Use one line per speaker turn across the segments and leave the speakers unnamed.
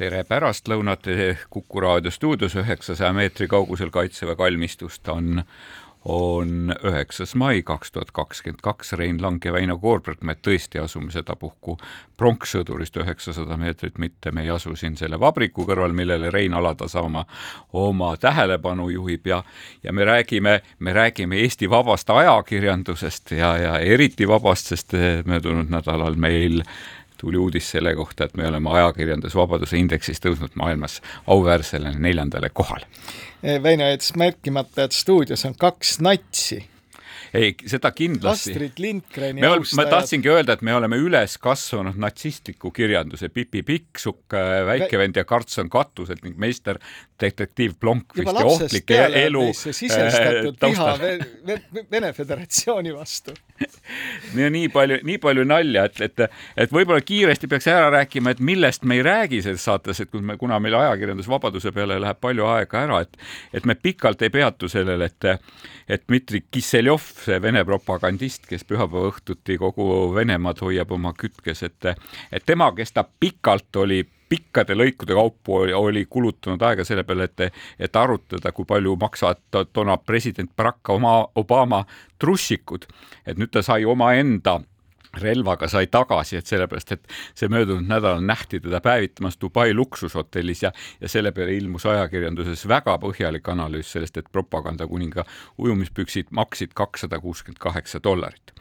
tere pärastlõunat. Kuku raadio stuudios üheksasaja meetri kaugusel Kaitseväe kalmistust on on üheksas mai kaks tuhat kakskümmend kaks, Rein Lang ja Väino Koorberg, me tõesti asume sedapuhku pronkssõdurist üheksasada meetrit, mitte. Me ei asu siin selle vabriku kõrval, millele Rein Alatasa oma, oma tähelepanu juhib ja ja me räägime, me räägime Eesti vabast ajakirjandusest ja, ja eriti vabast, sest möödunud nädalal meil tuli uudis selle kohta, et me oleme ajakirjandusvabaduse indeksis tõusnud maailmas auväärsele neljandale kohale.
Väino jättis märkimata, et stuudios on kaks natsi
ei, seda kindlasti.
Astrid Lindgreni
austajad. ma tahtsingi öelda, et me oleme üles kasvanud natsistliku kirjanduse Pipi Pikksukk, Väikevend ja Karlsson katused ning meister detektiiv Blomqvist ja ohtlik elu.
sisestatud viha Vene Föderatsiooni vastu
ja nii palju, nii palju nalja, et, et, et võib-olla kiiresti peaks ära rääkima, et millest me ei räägi selles saates, et me, kuna meil ajakirjandusvabaduse peale läheb palju aega ära, et, et me pikalt ei peatu sellel, et, et Dmitri Kisseljov, see Vene propagandist, kes pühapäeva õhtuti kogu Venemaad hoiab oma kütkes, et, et tema, kes ta pikalt oli pikkade lõikude kaupu oli, oli kulutanud aega selle peale, et, et arutada, kui palju maksavad toona president Barack Obama trussikud. et nüüd ta sai omaenda relvaga sai tagasi, et sellepärast, et see möödunud nädalal nähti teda päevitamas Dubai luksushotellis ja, ja selle peale ilmus ajakirjanduses väga põhjalik analüüs sellest, et propagandakuninga ujumispüksid maksid kakssada kuuskümmend kaheksa dollarit.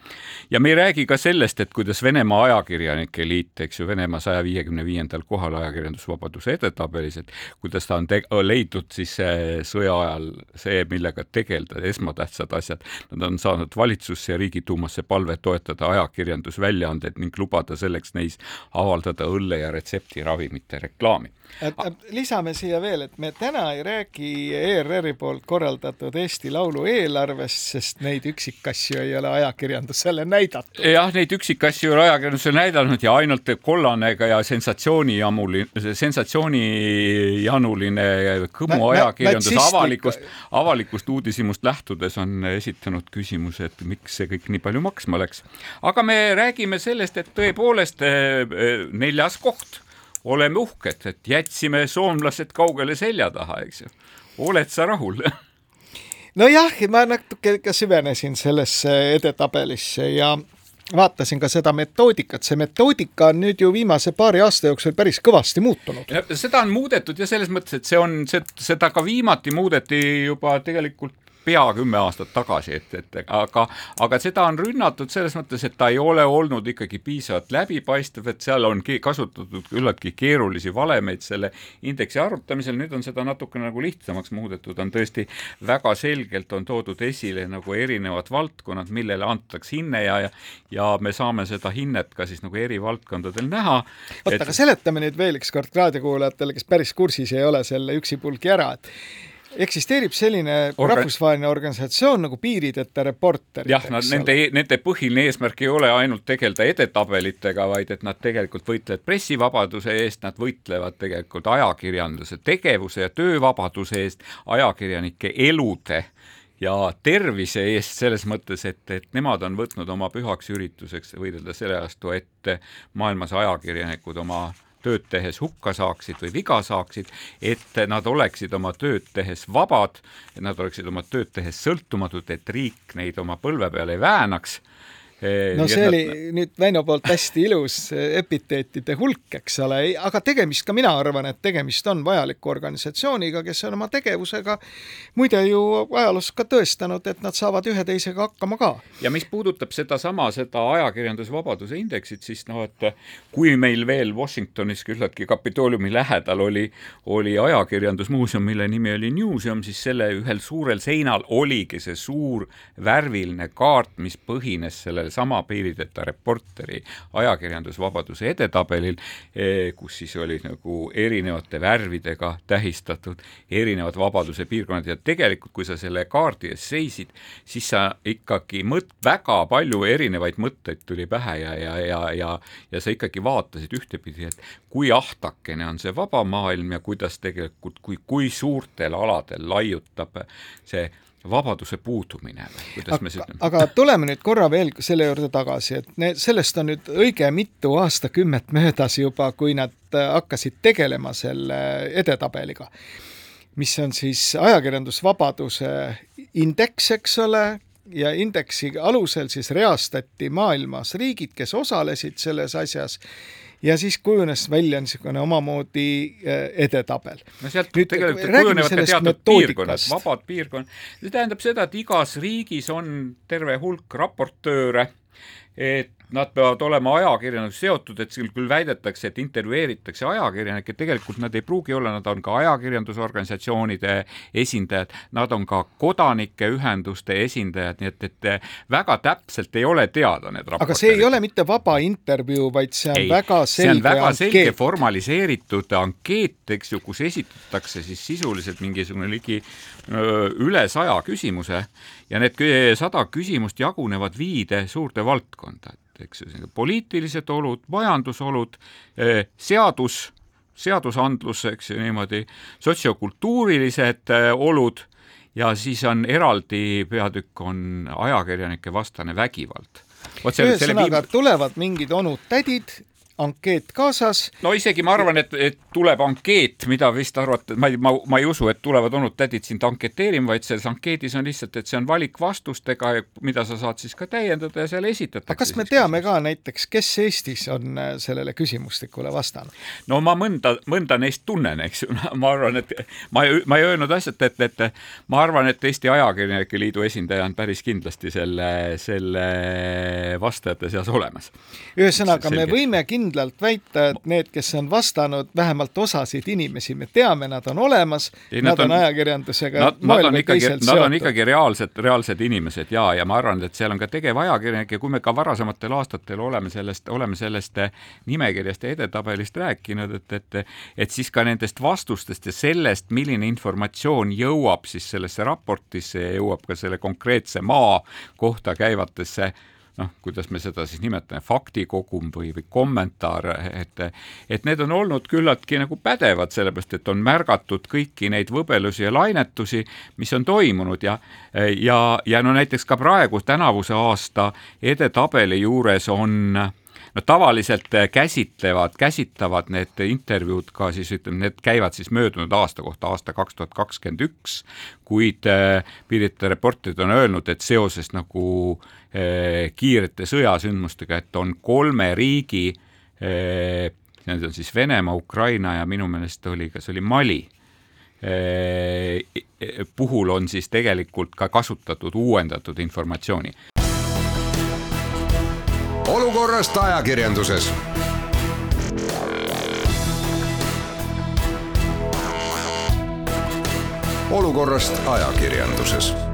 ja me ei räägi ka sellest, et kuidas Venemaa Ajakirjanike Liit, eks ju, Venemaa saja viiekümne viiendal kohal ajakirjandusvabaduse edetabelis, et kuidas ta on leidnud siis sõja ajal see, millega tegeleda, esmatähtsad asjad. Nad on saanud valitsusse ja Riigiduumasse palve toetada ajakirjandust ajakirjandusväljaanded ning lubada selleks neis avaldada õlle ja retseptiravimite reklaami.
lisame siia veel, et me täna ei räägi ERR-i poolt korraldatud Eesti Laulu eelarvest, sest neid üksikasju ei ole ajakirjandusele näidatud.
jah, neid üksikasju ei ole ajakirjandusele näidanud ja ainult kollane ja sensatsioonijamuline, sensatsioonijanuline Kõmu ajakirjandus avalikust, avalikust uudishimust lähtudes on esitanud küsimuse, et miks see kõik nii palju maksma läks. aga me räägime sellest, et tõepoolest eh, eh, neljas koht, oleme uhked, et jätsime soomlased kaugele selja taha, eks ju. oled sa rahul?
nojah, ma natuke ka süvenesin sellesse edetabelisse ja vaatasin ka seda metoodikat, see metoodika on nüüd ju viimase paari aasta jooksul päris kõvasti muutunud.
seda on muudetud ja selles mõttes, et see on, seda ka viimati muudeti juba tegelikult pea kümme aastat tagasi, et, et aga, aga seda on rünnatud selles mõttes, et ta ei ole olnud ikkagi piisavalt läbipaistev, et seal on kasutatud küllaltki keerulisi valemeid selle indeksi arvutamisel, nüüd on seda natuke nagu lihtsamaks muudetud, on tõesti väga selgelt on toodud esile nagu erinevad valdkonnad, millele antakse hinne ja, ja ja me saame seda hinnet ka siis nagu eri valdkondadel näha.
oota et..., aga seletame nüüd veel ükskord raadiokuulajatele, kes päris kursis ei ole selle üksipulgi ära, et eksisteerib selline Organ... rahvusvaheline organisatsioon nagu Piirideta Reporterid.
jah, nad, nende, e-, nende põhiline eesmärk ei ole ainult tegeleda edetabelitega, vaid et nad tegelikult võitlevad pressivabaduse eest, nad võitlevad tegelikult ajakirjanduse tegevuse ja töövabaduse eest, ajakirjanike elude ja tervise eest selles mõttes, et, et nemad on võtnud oma pühaks ürituseks võidelda selle vastu, et maailmas ajakirjanikud oma äh, tööd tehes hukka saaksid või viga saaksid, et nad oleksid oma tööd tehes vabad, et nad oleksid oma tööd tehes sõltumatud, et riik neid oma põlve peal ei väänaks
no see oli nüüd Väino poolt hästi ilus epiteetide hulk, eks ole, aga tegemist ka mina arvan, et tegemist on vajaliku organisatsiooniga, kes on oma tegevusega muide ju ajaloos ka tõestanud, et nad saavad ühe teisega hakkama ka.
ja mis puudutab sedasama, seda ajakirjandusvabaduse indeksit, siis noh, et kui meil veel Washingtonis küllaltki Kapitooliumi lähedal oli, oli ajakirjandusmuuseum, mille nimi oli Newseum, siis selle ühel suurel seinal oligi see suur värviline kaart, mis põhines sellel sellesama piirideta reporteri ajakirjandusvabaduse edetabelil, eh, kus siis oli nagu erinevate värvidega tähistatud erinevad vabaduse piirkonnad. Ja tegelikult, kui sa selle kaardi ees seisid, siis sa ikkagi mõt-, väga palju erinevaid mõtteid tuli pähe ja, ja, ja, ja ja sa ikkagi vaatasid ühtepidi, et kui ahtakene on see vaba maailm ja kuidas tegelikult, kui, kui suurtel aladel laiutab see vabaduse puudumine või kuidas me
siis aga tuleme nüüd korra veel selle juurde tagasi, et ne, sellest on nüüd õige mitu aastakümmet möödas juba, kui nad hakkasid tegelema selle edetabeliga, mis on siis ajakirjandusvabaduse indeks, eks ole, ja indeksi alusel siis reastati maailmas riigid, kes osalesid selles asjas ja siis kujunes välja niisugune omamoodi äh, edetabel.
no sealt Nüüd, tegelikult kujunevad ka teatud piirkonnad, vabad piirkonnad. see tähendab seda, et igas riigis on terve hulk raportööre, et nad peavad olema ajakirjandusega seotud, et siin küll väidetakse, et intervjueeritakse ajakirjanikke, tegelikult nad ei pruugi olla, nad on ka ajakirjandusorganisatsioonide esindajad, nad on ka kodanikeühenduste esindajad, nii et, et väga täpselt ei ole teada need raportid.
aga see ei ole mitte vaba intervjuu, vaid see on ei, väga selge
see on väga ankeet. selge formaliseeritud ankeet, eks ju, kus esitatakse siis sisuliselt mingisugune ligi üle saja küsimuse ja need sada küsimust jagunevad viide suurde valdkonda eks ju, poliitilised olud, majandusolud, eh, seadus, seadusandlus, eks ju niimoodi, sotsiokultuurilised eh, olud ja siis on eraldi peatükk on ajakirjanike vastane vägivald.
ühesõnaga viim... tulevad mingid onud-tädid ankeet kaasas.
no isegi ma arvan, et, et tuleb ankeet, mida vist arvata, ma ei, ma, ma ei usu, et tulevad onud-tädid sind anketeerima, vaid selles ankeedis on lihtsalt, et see on valik vastustega, mida sa saad siis ka täiendada ja seal esitatakse.
aga kas me teame ka näiteks, kes Eestis on äh, sellele küsimustikule vastanud?
no ma mõnda, mõnda neist tunnen, eks ju, ma arvan, et ma ei, ma ei öelnud asjalt, et, et ma arvan, et Eesti Ajakirjanike Liidu esindaja on päris kindlasti selle, selle vastajate seas olemas.
ühesõnaga, me võime kindlasti kindlalt väita, et need, kes on vastanud, vähemalt osasid inimesi. Me teame, nad on olemas, nad, nad on ajakirjandusega
nad, nad on ikkagi, nad on ikkagi reaalsed, reaalsed inimesed ja, ja ma arvan, et seal on ka tegevajakirjanik ja kui me ka varasematel aastatel oleme sellest, oleme sellest nimekirjast ja edetabelist rääkinud, et, et et siis ka nendest vastustest ja sellest, milline informatsioon jõuab siis sellesse raportisse ja jõuab ka selle konkreetse maa kohta käivatesse noh, kuidas me seda siis nimetame, faktikogum või, või kommentaar, et et need on olnud küllaltki nagu pädevad, sellepärast et on märgatud kõiki neid võbelusi ja lainetusi, mis on toimunud ja ja, ja no näiteks ka praegu tänavuse aasta edetabeli juures on no tavaliselt käsitlevad, käsitlevad need intervjuud ka siis ütleme, need käivad siis möödunud aasta kohta, aasta kaks tuhat kakskümmend üks, kuid Pirita reporterid on öelnud, et seoses nagu Eh, kiirete sõjasündmustega, et on kolme riigi, eh, need on siis Venemaa, Ukraina ja minu meelest oli, kas oli Mali, eh, puhul on siis tegelikult ka kasutatud uuendatud informatsiooni.
Olukorrast ajakirjanduses. Olukorrast ajakirjanduses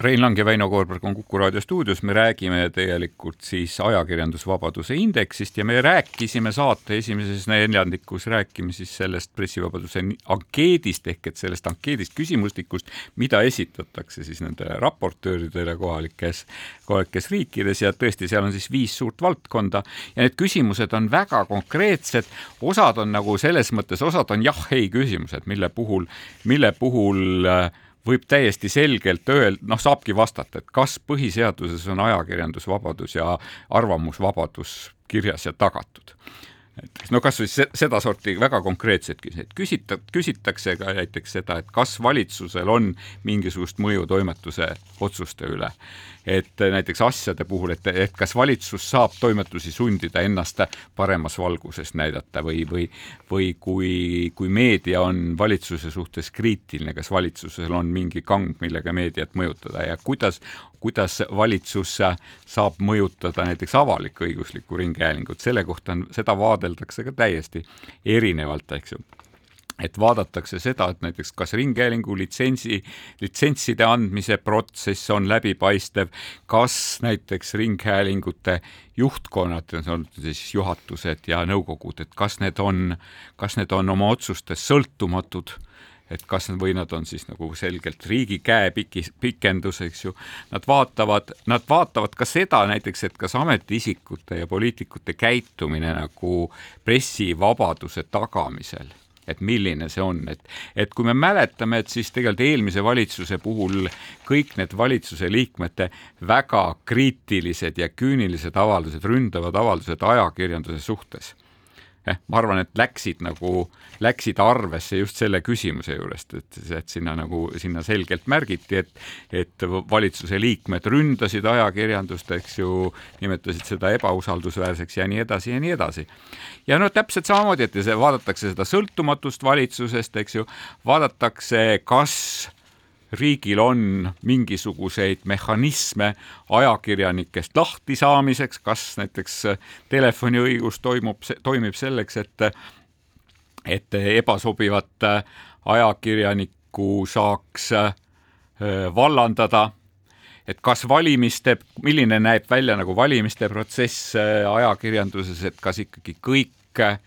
Rein Lang ja Väino Koorberg on Kuku raadio stuudios, me räägime tegelikult siis ajakirjandusvabaduse indeksist ja me rääkisime saate esimeses neljandikus, räägime siis sellest pressivabaduse ankeedist ehk et sellest ankeedist küsimustikust, mida esitatakse siis nendele raportööridele kohalikes, kohalikes riikides. Ja tõesti, seal on siis viis suurt valdkonda. Ja need küsimused on väga konkreetsed, osad on nagu selles mõttes, osad on jah-ei küsimused, mille puhul, mille puhul äh, võib täiesti selgelt öelda, noh, saabki vastata, et kas põhiseaduses on ajakirjandusvabadus ja arvamusvabadus kirjas ja tagatud. Et no kasvõi sedasorti väga konkreetsed küsimused, küsita-, küsitakse ka näiteks seda, et kas valitsusel on mingisugust mõju toimetuse otsuste üle et näiteks asjade puhul, et, et kas valitsus saab toimetusi sundida ennast paremas valguses näidata või, või, või kui, kui meedia on valitsuse suhtes kriitiline, kas valitsusel on mingi kang, millega meediat mõjutada ja kuidas, kuidas valitsus saab mõjutada näiteks avalik-õiguslikku ringhäälingut, selle kohta on, seda vaadeldakse ka täiesti erinevalt, eks ju et vaadatakse seda, et näiteks kas ringhäälingu litsentsi, litsentside andmise protsess on läbipaistev, kas näiteks ringhäälingute juhtkonnad, on siis juhatused ja nõukogud, et kas need on, kas need on oma otsustes sõltumatud et kas nad või nad on siis nagu selgelt riigi käepiki, pikendus, eks ju, nad vaatavad, nad vaatavad ka seda näiteks, et kas ametiisikute ja poliitikute käitumine nagu pressivabaduse tagamisel et milline see on, et, et kui me mäletame, et siis tegelikult eelmise valitsuse puhul kõik need valitsuse liikmete väga kriitilised ja küünilised avaldused, ründavad avaldused ajakirjanduse suhtes eh, ma arvan, et läksid nagu, läksid arvesse just selle küsimuse juurest, et, et sinna nagu, sinna selgelt märgiti, et et valitsuse liikmed ründasid ajakirjandust, eks ju, nimetasid seda ebausaldusväärseks ja nii edasi ja nii edasi. ja no täpselt samamoodi, et see, vaadatakse seda sõltumatust valitsusest, eks ju, vaadatakse, kas riigil on mingisuguseid mehhanisme ajakirjanikest lahti saamiseks, kas näiteks telefoniõigus toimub, toimib selleks, et et ebasobivat ajakirjanikku saaks äh, vallandada, et kas valimiste, milline näeb välja nagu valimiste protsess äh, ajakirjanduses, et kas ikkagi kõik äh,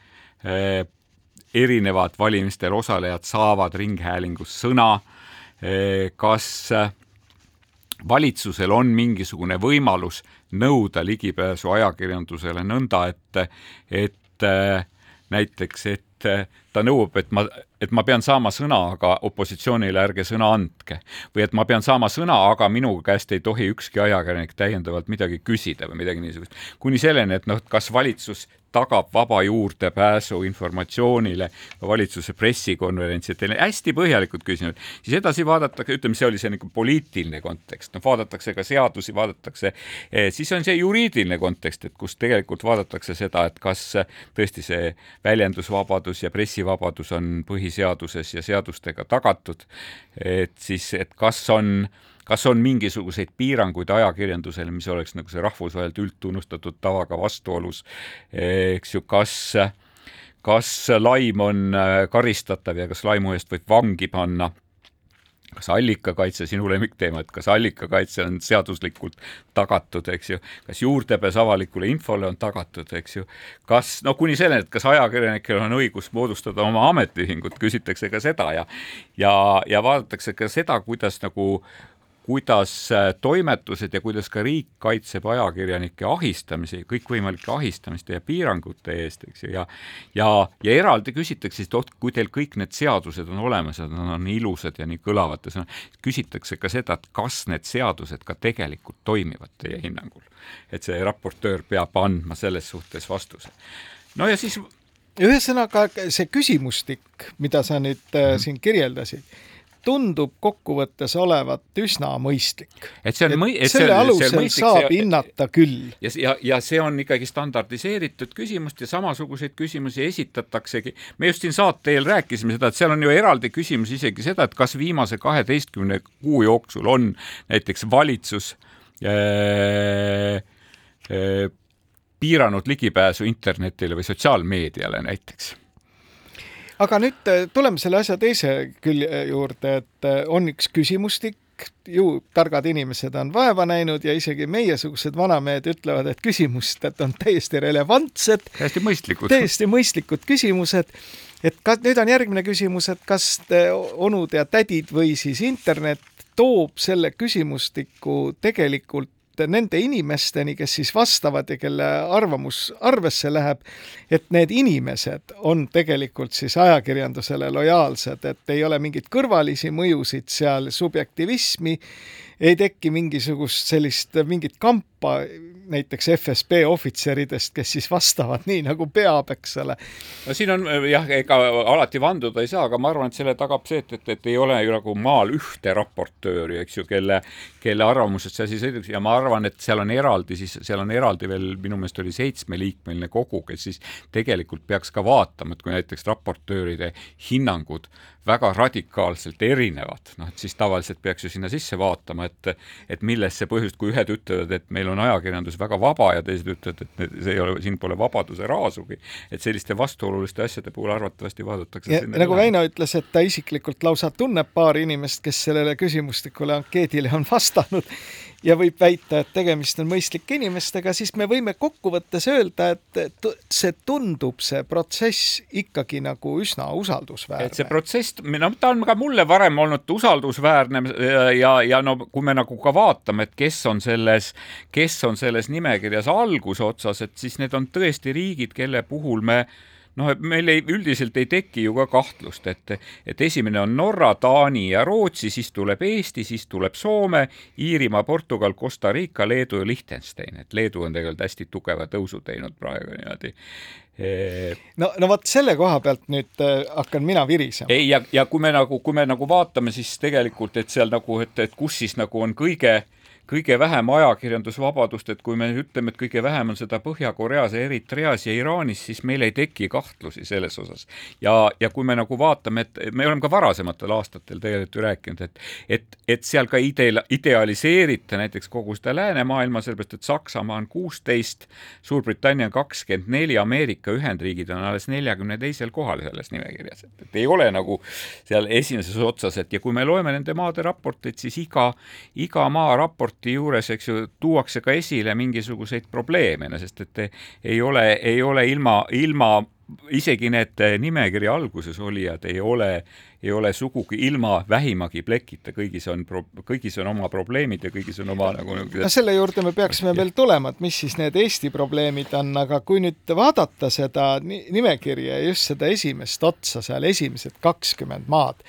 erinevad valimistel osalejad saavad ringhäälingus sõna kas eh, valitsusel on mingisugune võimalus nõuda ligipääsu ajakirjandusele nõnda, et, et eh, näiteks, et ta nõuab, et ma, et ma pean saama sõna, aga opositsioonile ärge sõna andke. või et ma pean saama sõna, aga minu käest ei tohi ükski ajakirjanik täiendavalt midagi küsida või midagi niisugust. kuni selleni, et noh, kas valitsus tagab vaba juurdepääsu informatsioonile, valitsuse pressikonverentsidele, hästi põhjalikud küsimused. siis edasi vaadatakse, ütleme, see oli see nagu poliitiline kontekst, noh, vaadatakse ka seadusi, vaadatakse, eh, siis on see juriidiline kontekst, et kus tegelikult vaadatakse seda, et kas tõesti see väljendusvabadus ja pressivabadus on põhiseaduses ja seadustega tagatud, et siis, et kas on kas on mingisuguseid piiranguid ajakirjandusele, mis oleks nagu see rahvusvaheliselt üldtunnustatud tavaga vastuolus, eks ju, kas kas laim on äh, karistatav ja kas laimu eest võib vangi panna? Kas allikakaitse, sinu lemmikteema, et kas allikakaitse on seaduslikult tagatud, eks ju, kas juurdepääs avalikule infole on tagatud, eks ju, kas no kuni selleni, et kas ajakirjanikel on õigus moodustada oma ametiühingut, küsitakse ka seda ja ja, ja vaadatakse ka seda, kuidas nagu äh, kuidas äh, toimetused ja kuidas ka riik kaitseb ajakirjanike ahistamise, kõikvõimalike ahistamiste ja piirangute eest, eks ju, ja ja, ja eraldi küsitakse et oot, kui teil kõik need seadused on olemas ja nad on ilusad ja nii kõlavad ja küsitakse ka seda, et kas need seadused ka tegelikult toimivad teie hinnangul. et see raportöör peab andma selles suhtes vastuse. no ja siis
ühesõnaga see küsimustik, mida sa nüüd mm -hmm. siin kirjeldasid tundub kokkuvõttes olevat üsna mõistlik.
et see on mõi-, et
selle alusel mõistlik, saab see, hinnata küll.
ja, ja, ja see on ikkagi standardiseeritud küsimust ja samasuguseid küsimusi esitataksegi. me just siin saate eel rääkisime seda, et seal on ju eraldi küsimus isegi seda, et kas viimase kaheteistkümne kuu jooksul on näiteks valitsus äh, äh, piiranud ligipääsu internetile või sotsiaalmeediale näiteks
aga nüüd äh, tuleme selle asja teise külje juurde, et äh, on üks küsimustik, ju targad inimesed on vaeva näinud ja isegi meiesugused vanamehed ütlevad, et küsimused on täiesti relevantsed.
täiesti mõistlikud.
täiesti mõistlikud küsimused. et kas, nüüd on järgmine küsimus, et kas onud ja tädid või siis internet toob selle küsimustiku tegelikult nende inimesteni, kes siis vastavad ja kelle arvamus arvesse läheb, et need inimesed on tegelikult siis ajakirjandusele lojaalsed, et ei ole mingeid kõrvalisi mõjusid seal, subjektivismi, ei teki mingisugust sellist mingit kampa näiteks FSB ohvitseridest, kes siis vastavad nii, nagu peab, eks ole.
no siin on jah, ega alati vanduda ei saa, aga ma arvan, et selle tagab see, et, et, et ei ole ju nagu maal ühte raportööri, eks ju, kelle, kelle arvamusest see asi sõiduks ja ma arvan, et seal on eraldi siis, seal on eraldi veel, minu meelest oli seitsmeliikmeline kogu, kes siis tegelikult peaks ka vaatama, et kui näiteks raportööride hinnangud väga radikaalselt erinevad, noh et siis tavaliselt peaks ju sinna sisse vaatama, et et milles see põhjus, kui ühed ütlevad, et meil on ajakirjandus väga vaba ja teised ütlevad, et see ei ole, siin pole vabaduse raasugi, et selliste vastuoluliste asjade puhul arvatavasti vaadatakse
nagu Väino ütles, et ta isiklikult lausa tunneb paari inimest, kes sellele küsimustikule ankeedile on vastanud ja võib väita, et tegemist on mõistlike inimestega, siis me võime kokkuvõttes öelda, et see tundub, see protsess ikkagi nagu üsna usaldusväärne.
et see protsess, no ta on ka mulle varem olnud usaldusväärne ja, ja, no kui me nagu ka vaatame, et kes on selles, kes on selles nimekirjas algusotsas, et siis need on tõesti riigid, kelle puhul me noh, et meil ei, üldiselt ei teki ju ka kahtlust, et, et esimene on Norra, Taani ja Rootsi, siis tuleb Eesti, siis tuleb Soome, Iirimaa, Portugal, Costa Rica, Leedu ja Liechtenstein, et Leedu on tegelikult hästi tugeva tõusu teinud praegu niimoodi
no, no vot selle koha pealt nüüd äh, hakkan mina virisema.
ei, ja, ja kui me nagu, kui me nagu vaatame, siis tegelikult, et seal nagu, et, et kus siis nagu on kõige äh, kõige vähem ajakirjandusvabadust, et kui me ütleme, et kõige vähem on seda Põhja-Koreas, Eritreas ja Iraanis, siis meil ei teki kahtlusi selles osas. ja, ja kui me nagu vaatame, et me oleme ka varasematel aastatel tegelikult ju rääkinud, et et, et seal ka ide-, idealiseerita näiteks kogu seda läänemaailma, sellepärast et Saksamaa on kuusteist, Suurbritannia on kakskümmend neli, Ameerika Ühendriigid on alles neljakümne teisel kohal selles nimekirjas, et, et ei ole nagu seal esimeses otsas, et ja kui me loeme nende maade raporteid, siis iga, iga maa raport raporti juures, eks ju, tuuakse ka esile mingisuguseid probleeme, sest et ei ole, ei ole ilma, ilma isegi need nimekirja alguses olijad ei ole, ei ole sugugi ilma vähimagi plekita, kõigis on, kõigis on oma probleemid ja kõigis on oma nagu
no selle juurde me peaksime veel tulema, et mis siis need Eesti probleemid on, aga kui nüüd vaadata seda nimekirja ja just seda esimest otsa seal, esimesed kakskümmend maad,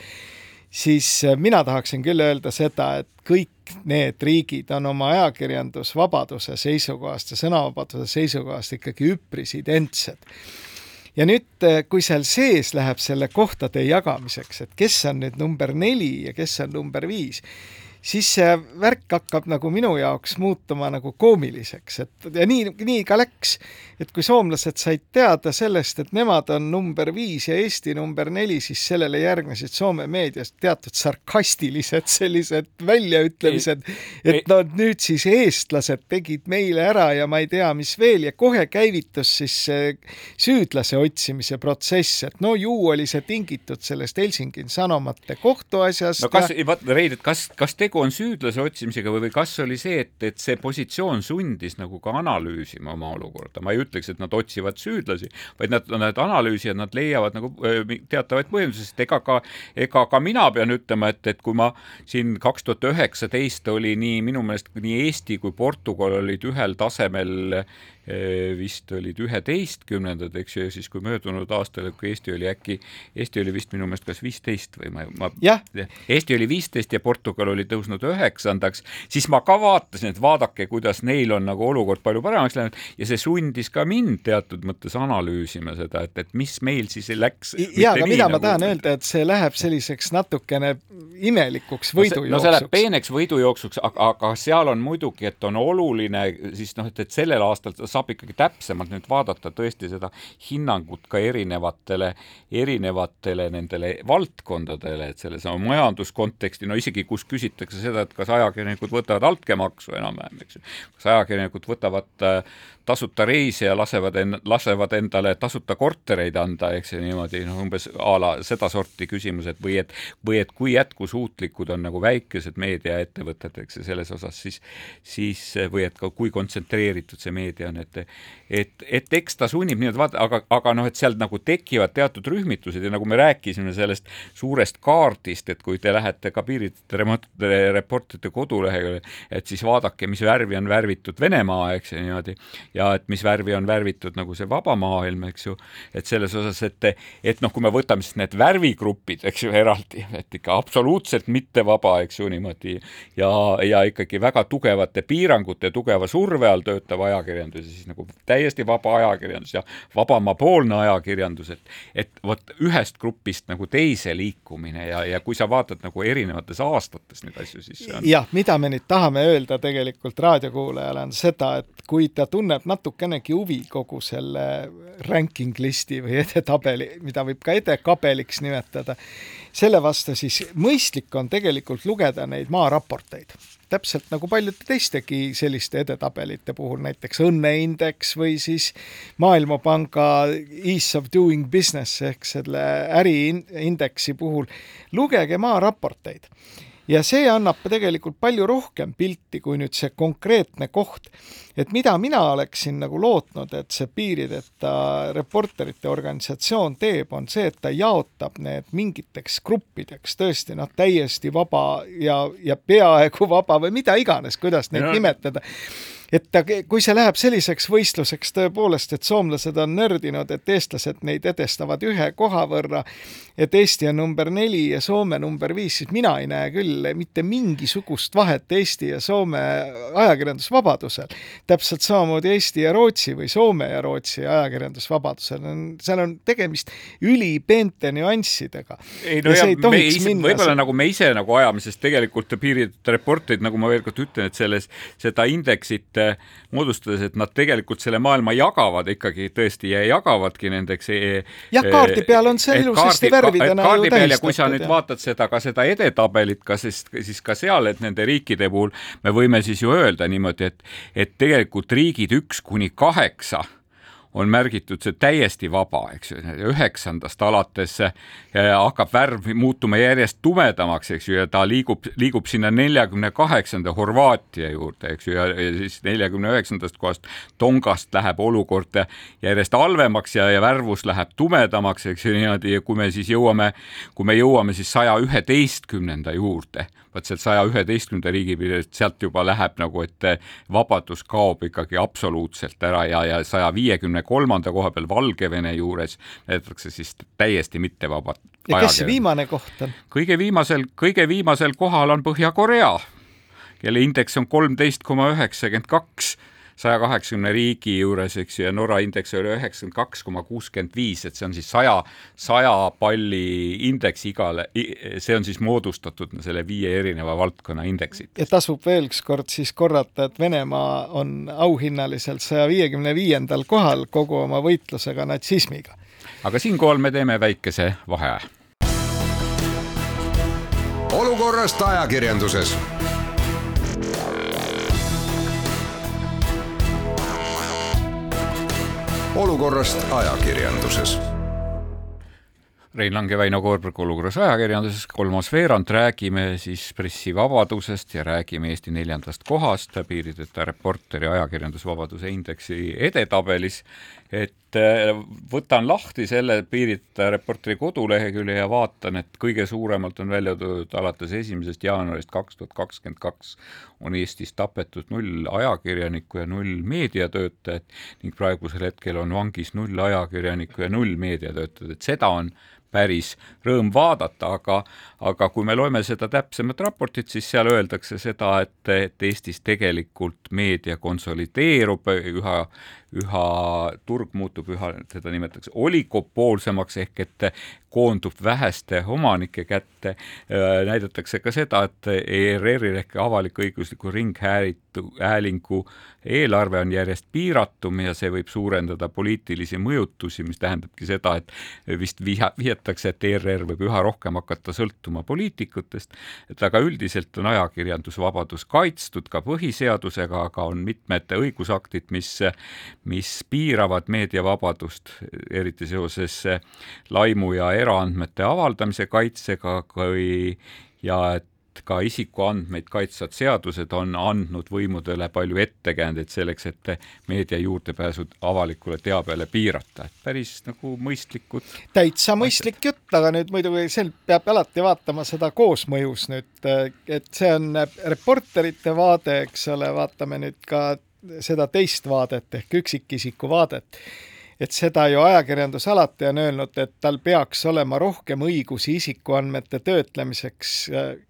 siis mina tahaksin küll öelda seda, et kõik need riigid on oma ajakirjandusvabaduse seisukohast ja sõnavabaduse seisukohast ikkagi üpris identsed. ja nüüd, kui seal sees läheb selle kohtade jagamiseks, et kes on nüüd number neli ja kes on number viis, siis see värk hakkab nagu minu jaoks muutuma nagu koomiliseks, et ja nii, nii ka läks. et kui soomlased said teada sellest, et nemad on number viis ja Eesti number neli, siis sellele järgnesid Soome meedias teatud sarkastilised sellised väljaütlemised, et no nüüd siis eestlased tegid meile ära ja ma ei tea, mis veel ja kohe käivitus siis süüdlase otsimise protsess, et no ju oli see tingitud sellest Helsingin Sanomate kohtuasjast.
no kas ja..., vaata Rein, et kas, kas tegu tegu on süüdlase otsimisega või, või kas oli see, et, et see positsioon sundis nagu ka analüüsima oma olukorda, ma ei ütleks, et nad otsivad süüdlasi, vaid nad, nad analüüsivad, nad leiavad nagu teatavaid põhjendusi, sest ega ka, ega ka mina pean ütlema, et, et kui ma siin kaks tuhat üheksateist oli nii minu meelest nii Eesti kui Portugal olid ühel tasemel vist olid üheteistkümnendad, eks ju, ja siis kui möödunud aastal, kui Eesti oli äkki, Eesti oli vist minu meelest kas viisteist või ma, ma Eesti oli viisteist ja Portugal oli tõusnud üheksandaks, siis ma ka vaatasin, et vaadake, kuidas neil on nagu olukord palju paremaks läinud ja see sundis ka mind teatud mõttes analüüsima seda, et, et mis meil siis läks.
ja, aga mida nagu... ma tahan öelda, et see läheb selliseks natukene imelikuks võidujooksuks.
no see läheb peeneks võidujooksuks, aga, aga seal on muidugi, et on oluline siis noh, et, et sellel aastal saab ikkagi täpsemalt nüüd vaadata tõesti seda hinnangut ka erinevatele, erinevatele nendele valdkondadele, et sellesama majanduskonteksti, no isegi kus küsitakse seda, et kas ajakirjanikud võtavad altkäemaksu enam-vähem, eks ju, kas ajakirjanikud võtavad äh, tasuta reise ja lasevad en-, lasevad endale tasuta kortereid anda, eks ju niimoodi, noh umbes a la sedasorti küsimused või et, või et kui jätkusuutlikud on nagu väikesed meediaettevõtted, eks ju, selles osas siis, siis või et ka kui kontsentreeritud see meedia on, et et, et eks ta sunnib nii, et vaata, aga, aga noh, et sealt nagu tekivad teatud rühmitused ja nagu me rääkisime sellest suurest kaardist, et kui te lähete ka piiritlejate reporterite kodulehele, et siis vaadake, mis värvi on värvitud Venemaa, eks ju niimoodi ja et mis värvi on värvitud nagu see vaba maailm, eks ju, et selles osas, et, et noh, kui me võtame siis need värvigrupid, eks ju, eraldi, et ikka absoluutselt mittevaba, eks ju, niimoodi ja, ja ikkagi väga tugevate piirangute, tugeva surve all töötav ajakirjandus ja siis nagu täiesti vaba ajakirjandus ja vabamaapoolne ajakirjandus, et, et vot ühest grupist nagu teise liikumine ja, ja kui sa vaatad nagu erinevates aastates neid asju, siis
on... jah, mida me nüüd tahame öelda tegelikult raadiokuulajale, on seda, et kui ta tunneb tunneb natukenegi huvi kogu selle ranking listi või edetabeli, mida võib ka edekabeliks nimetada, selle vastu siis mõistlik on tegelikult lugeda neid maaraporteid täpselt nagu paljude teistegi selliste edetabelite puhul, näiteks õnneindeks või siis Maailmapanga Ease of Doing Business ehk selle äriindeksi puhul. lugege maaraporteid ja see annab tegelikult palju rohkem pilti kui nüüd see konkreetne koht. et mida mina oleksin nagu lootnud, et see piirideta reporterite organisatsioon teeb, on see, et ta jaotab need mingiteks gruppideks, tõesti noh, täiesti vaba ja, ja peaaegu vaba või mida iganes, kuidas neid no. nimetada et ta, kui see läheb selliseks võistluseks tõepoolest, et soomlased on nördinud, et eestlased neid edestavad ühe koha võrra, et Eesti on number neli ja Soome number viis, siis mina ei näe küll mitte mingisugust vahet Eesti ja Soome ajakirjandusvabadusel. täpselt samamoodi Eesti ja Rootsi või Soome ja Rootsi ajakirjandusvabadusel on, seal on tegemist ülipeente nüanssidega.
ei no ja, ja me ise, võib-olla nagu me ise nagu ajame, sest tegelikult piirid reporterid, nagu ma veel kord ütlen, et selles, seda indeksit moodustades, et nad tegelikult selle maailma jagavad ikkagi tõesti ja jagavadki nendeks e.
jah, kaardi peal on see ilusasti värvidena
ju tähistatud. kui sa nüüd vaatad seda, ka seda edetabelit, ka siis, siis ka seal, et nende riikide puhul me võime siis ju öelda niimoodi, et, et tegelikult riigid üks kuni kaheksa on märgitud see täiesti vaba, eks ju, üheksandast alates äh, hakkab värv muutuma järjest tumedamaks, eks ju, ja ta liigub, liigub sinna neljakümne kaheksanda Horvaatia juurde, eks ju, ja siis neljakümne üheksandast kohast Tongast läheb olukord järjest halvemaks ja, ja värvus läheb tumedamaks, eks ju, niimoodi ja kui me siis jõuame, kui me jõuame siis saja üheteistkümnenda juurde, vot sealt saja üheteistkümnenda riigi piirist, sealt juba läheb nagu, et vabadus kaob ikkagi absoluutselt ära ja, ja saja viiekümne kolmanda koha peal Valgevene juures näidatakse siis täiesti mittevaba.
ja kes see viimane koht on?
kõige viimasel, kõige viimasel kohal on Põhja-Korea, kelle indeks on kolmteist koma üheksakümmend kaks saja kaheksakümne riigi juures, eks ju, ja Norra indeks oli üheksakümmend kaks koma kuuskümmend viis, et see on siis saja, saja palli indeks igale, see on siis moodustatud selle viie erineva valdkonna indeksitest.
ja tasub veel ükskord siis korrata, et Venemaa on auhinnaliselt saja viiekümne viiendal kohal kogu oma võitlusega natsismiga.
aga siinkohal me teeme väikese vaheaja.
olukorrast ajakirjanduses olukorrast ajakirjanduses.
Rein Lang ja Väino Koorberg olukorras ajakirjanduses, kolmas veerand, räägime siis pressivabadusest ja räägime Eesti neljandast kohast. Piirideta reporteri ajakirjandusvabaduse indeksi edetabelis et äh, võtan lahti selle Piirita Reporteri kodulehekülje ja vaatan, et kõige suuremalt on välja toodud alates esimesest jaanuarist kaks tuhat kakskümmend kaks on Eestis tapetud null ajakirjanikku ja null meediatöötajat ning praegusel hetkel on vangis null ajakirjanikku ja null meediatöötajat, et seda on päris rõõm vaadata, aga, aga kui me loeme seda täpsemat raportit, siis seal öeldakse seda, et, et Eestis tegelikult meedia konsolideerub üha, üha, turg muutub üha, seda nimetatakse oligopoolsemaks ehk et koondub väheste omanike kätte. näidatakse ka seda, et ERR-il ehk avalik-õigusliku ringhäälingu eelarve on järjest piiratum ja see võib suurendada poliitilisi mõjutusi, mis tähendabki seda, et vist viha, vihjatakse, et ERR võib üha rohkem hakata sõltuma poliitikutest, et aga üldiselt on ajakirjandusvabadus kaitstud ka põhiseadusega, aga on mitmed õigusaktid, mis, mis piiravad meediavabadust, eriti seoses laimu ja eraandmete avaldamise kaitsega, kui ja et ka isikuandmeid kaitsvad seadused on andnud võimudele palju ettekäändeid selleks, et meedia juurdepääsu avalikule teabele piirata, et päris nagu mõistlikud.
täitsa mõistlik jutt, aga nüüd muidugi seal peab alati vaatama seda koosmõjus nüüd, et see on reporterite vaade, eks ole, vaatame nüüd ka seda teist vaadet ehk üksikisiku vaadet et seda ju ajakirjandus alati on öelnud, et tal peaks olema rohkem õigusi isikuandmete töötlemiseks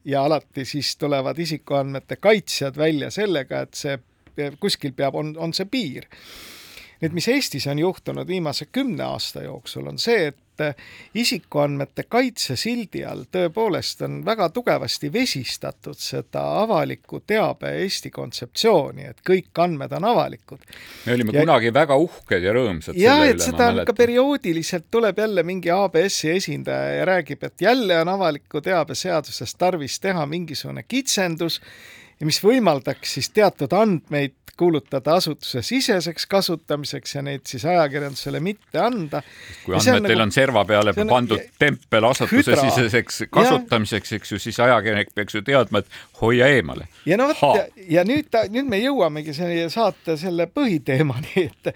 ja alati siis tulevad isikuandmete kaitsjad välja sellega, et see kuskil peab, on, on see piir nüüd, mis Eestis on juhtunud viimase kümne aasta jooksul, on see, et isikuandmete kaitse sildi all tõepoolest on väga tugevasti vesistatud seda avaliku teabe Eesti kontseptsiooni, et kõik andmed on avalikud.
me olime ja, kunagi väga uhked ja rõõmsad
ja, selle üle. et seda on ka perioodiliselt, tuleb jälle mingi ABS-i esindaja ja räägib, et jälle on avaliku teabe seaduses tarvis teha mingisugune kitsendus ja mis võimaldaks siis teatud andmeid kuulutada asutusesiseseks kasutamiseks ja neid siis ajakirjandusele mitte anda.
kui andmetel on, nagu, on serva peale on, pandud tempel asutusesiseseks kasutamiseks, eks ju, siis ajakirjanik peaks ju teadma, et hoia eemale.
ja no vot, ja, ja nüüd ta, nüüd me jõuamegi selle saate selle põhiteemani, et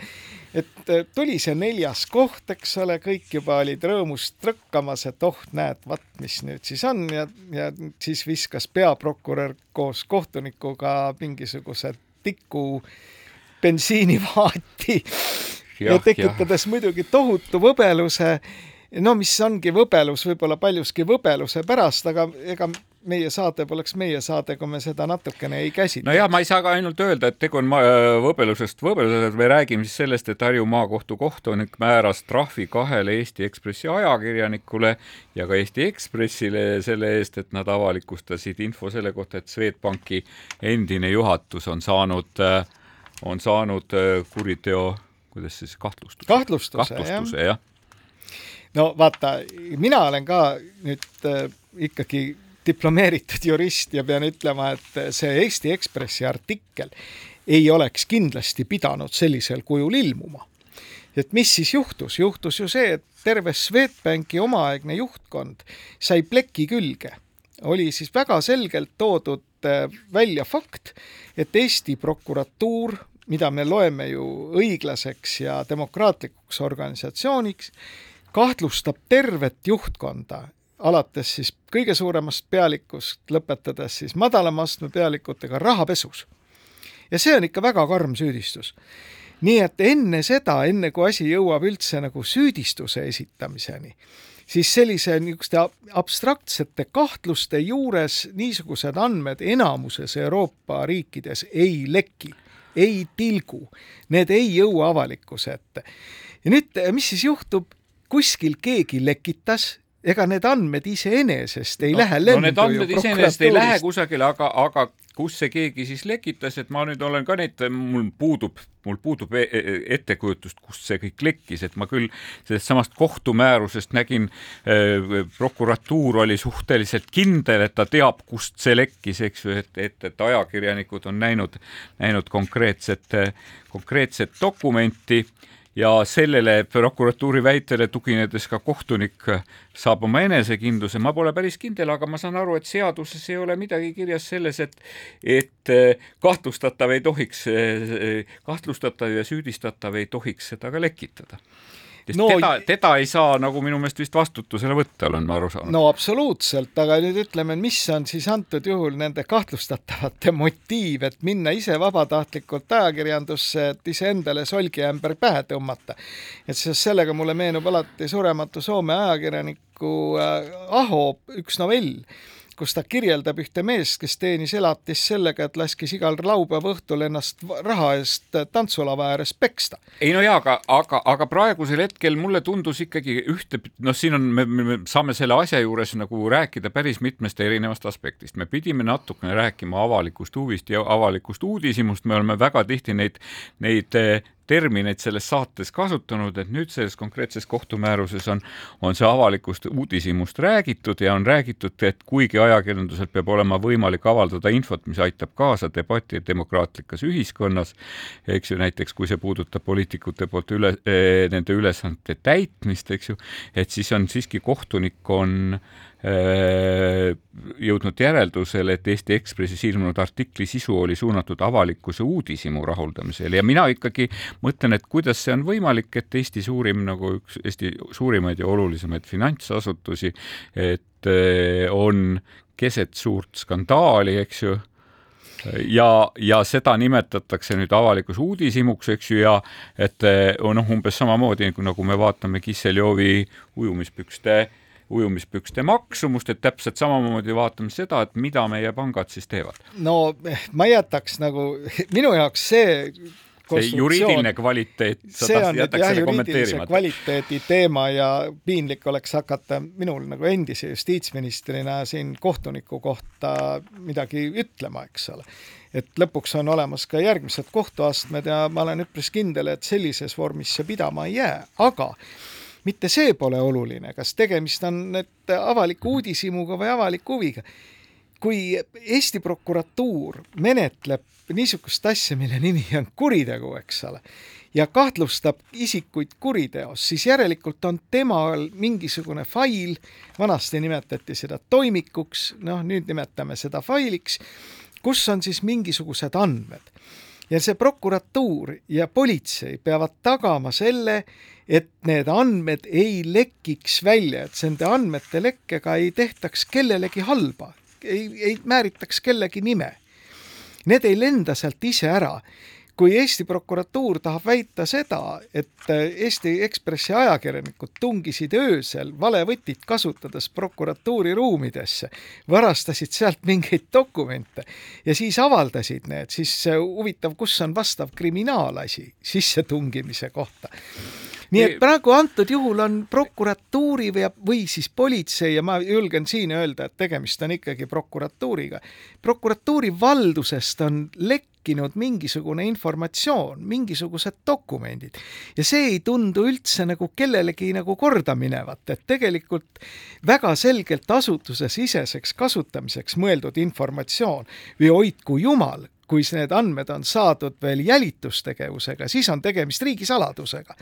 et äh, tuli see neljas koht, eks ole, kõik juba olid rõõmust trõkkamas, et oh, näed, vaat mis nüüd siis on ja, ja siis viskas peaprokurör koos kohtunikuga mingisuguse tiku bensiinivaati ja, ja tekitades ja. muidugi tohutu võbeluse no mis ongi võbelus võib-olla paljuski võbeluse pärast, aga ega meie saade poleks meie saade, kui me seda natukene ei käsitle.
no ja ma ei saa ka ainult öelda, et tegu on äh, võbelusest võbelusest, me räägime siis sellest, et Harju maakohtu kohtunik määras trahvi kahele Eesti Ekspressi ajakirjanikule ja ka Eesti Ekspressile selle eest, et nad avalikustasid info selle kohta, et Swedbanki endine juhatus on saanud, äh, on saanud äh, kuriteo, kuidas siis kahtlustuse?
kahtlustuse,
kahtlustuse, jah ja.
no vaata, mina olen ka nüüd ikkagi diplomeeritud jurist ja pean ütlema, et see Eesti Ekspressi artikkel ei oleks kindlasti pidanud sellisel kujul ilmuma. et mis siis juhtus, juhtus ju see, et terve Swedbanki omaaegne juhtkond sai pleki külge. oli siis väga selgelt toodud äh, välja fakt, et Eesti prokuratuur, mida me loeme ju õiglaseks ja demokraatlikuks organisatsiooniks, kahtlustab tervet juhtkonda alates siis kõige suuremast pealikust, lõpetades siis madalama astme pealikutega rahapesus. ja see on ikka väga karm süüdistus. nii et enne seda, enne kui asi jõuab üldse nagu süüdistuse esitamiseni, siis sellise niisuguste abstraktsete kahtluste juures niisugused andmed enamuses Euroopa riikides ei leki, ei tilgu, need ei jõua avalikkuse ette. ja nüüd, mis siis juhtub, kuskil keegi lekitas ega need andmed iseenesest ei no, lähe lendu
no need andmed iseenesest ei lähe kusagile, aga, aga kus see keegi siis lekitas, et ma nüüd olen ka neid, mul puudub, mul puudub e-, e-, ettekujutust, kust see kõik lekkis, et ma küll sellest samast kohtumäärusest nägin äh,, prokuratuur oli suhteliselt kindel, et ta teab, kust see lekkis, eks ju, et, et, et ajakirjanikud on näinud, näinud konkreetset, konkreetset dokumenti ja sellele prokuratuuri väitele tuginedes ka kohtunik saab oma enesekindluse, ma pole päris kindel, aga ma saan aru, et seaduses ei ole midagi kirjas selles, et et kahtlustatav ei tohiks, kahtlustatav ja süüdistatav ei tohiks seda ka lekitada sest no, teda, teda ei saa nagu minu meelest vist vastutusele võtta, olen ma aru saanud.
no absoluutselt, aga nüüd ütleme, mis on siis antud juhul nende kahtlustatavate motiiv, et minna ise vabatahtlikult ajakirjandusse, et iseendale solgiämber pähe tõmmata. et seoses sellega mulle meenub alati surematu Soome ajakirjaniku äh, Aho üks novell kus ta kirjeldab ühte meest, kes teenis elatist sellega, et laskis igal laupäeva õhtul ennast raha eest tantsulava ääres peksta.
ei no jaa, aga, aga, aga praegusel hetkel mulle tundus ikkagi ühte, noh, siin on, me, me saame selle asja juures nagu rääkida päris mitmest erinevast aspektist. me pidime natukene rääkima avalikust huvist ja avalikust uudishimust, me oleme väga tihti neid, neid termineid selles saates kasutanud, et nüüd selles konkreetses kohtumääruses on, on see avalikust uudishimust räägitud ja on räägitud, et kuigi ajakirjandusel peab olema võimalik avaldada infot, mis aitab kaasa debati demokraatlikas ühiskonnas, eks ju, näiteks kui see puudutab poliitikute poolt üle, eh, nende ülesannete täitmist, eks ju, et siis on siiski kohtunik on jõudnud järeldusele, et Eesti Ekspressis ilmunud artikli sisu oli suunatud avalikkuse uudishimu rahuldamisele. Ja mina ikkagi mõtlen, et kuidas see on võimalik, et Eesti suurim nagu üks Eesti suurimaid ja olulisemaid finantsasutusi, et äh, on keset suurt skandaali, eks ju ja, ja seda nimetatakse nüüd avalikus uudishimuks, eks ju, ja et äh, noh, umbes samamoodi nagu me vaatame Kisseljovi ujumispükste ujumispükste maksumust, et täpselt samamoodi vaatame seda, et mida meie pangad siis teevad.
no ma jätaks nagu, minu jaoks see
see juriidiline kvaliteet,
see on nüüd jah, juriidilise kvaliteedi teema ja piinlik oleks hakata minul nagu endise justiitsministrina siin kohtuniku kohta midagi ütlema, eks ole. et lõpuks on olemas ka järgmised kohtuastmed ja ma olen üpris kindel, et sellises vormis see pidama ei jää, aga mitte see pole oluline, kas tegemist on nüüd avaliku uudishimuga või avaliku huviga kui Eesti prokuratuur menetleb niisugust asja, mille nimi on kuritegu, eks ole, ja kahtlustab isikuid kuriteos, siis järelikult on temal mingisugune fail, vanasti nimetati seda toimikuks, noh nüüd nimetame seda failiks, kus on siis mingisugused andmed. ja see prokuratuur ja politsei peavad tagama selle, et need andmed ei lekiks välja, et nende andmete lekkega ei tehtaks kellelegi halba, ei, ei määritaks kellegi nime. Need ei lenda sealt ise ära. kui Eesti prokuratuur tahab väita seda, et Eesti Ekspressi ajakirjanikud tungisid öösel valevõtit kasutades prokuratuuri ruumidesse, varastasid sealt mingeid dokumente ja siis avaldasid need, siis huvitav, kus on vastav kriminaalasi sissetungimise kohta nii et praegu antud juhul on prokuratuuri või, või siis politsei ja ma julgen siin öelda, et tegemist on ikkagi prokuratuuriga. prokuratuuri valdusest on lekkinud mingisugune informatsioon, mingisugused dokumendid. Ja see ei tundu üldse nagu kellelegi nagu korda minevat, et tegelikult väga selgelt asutusesiseseks kasutamiseks mõeldud informatsioon või hoidku jumal, kui need andmed on saadud veel jälitustegevusega, siis on tegemist riigisaladusega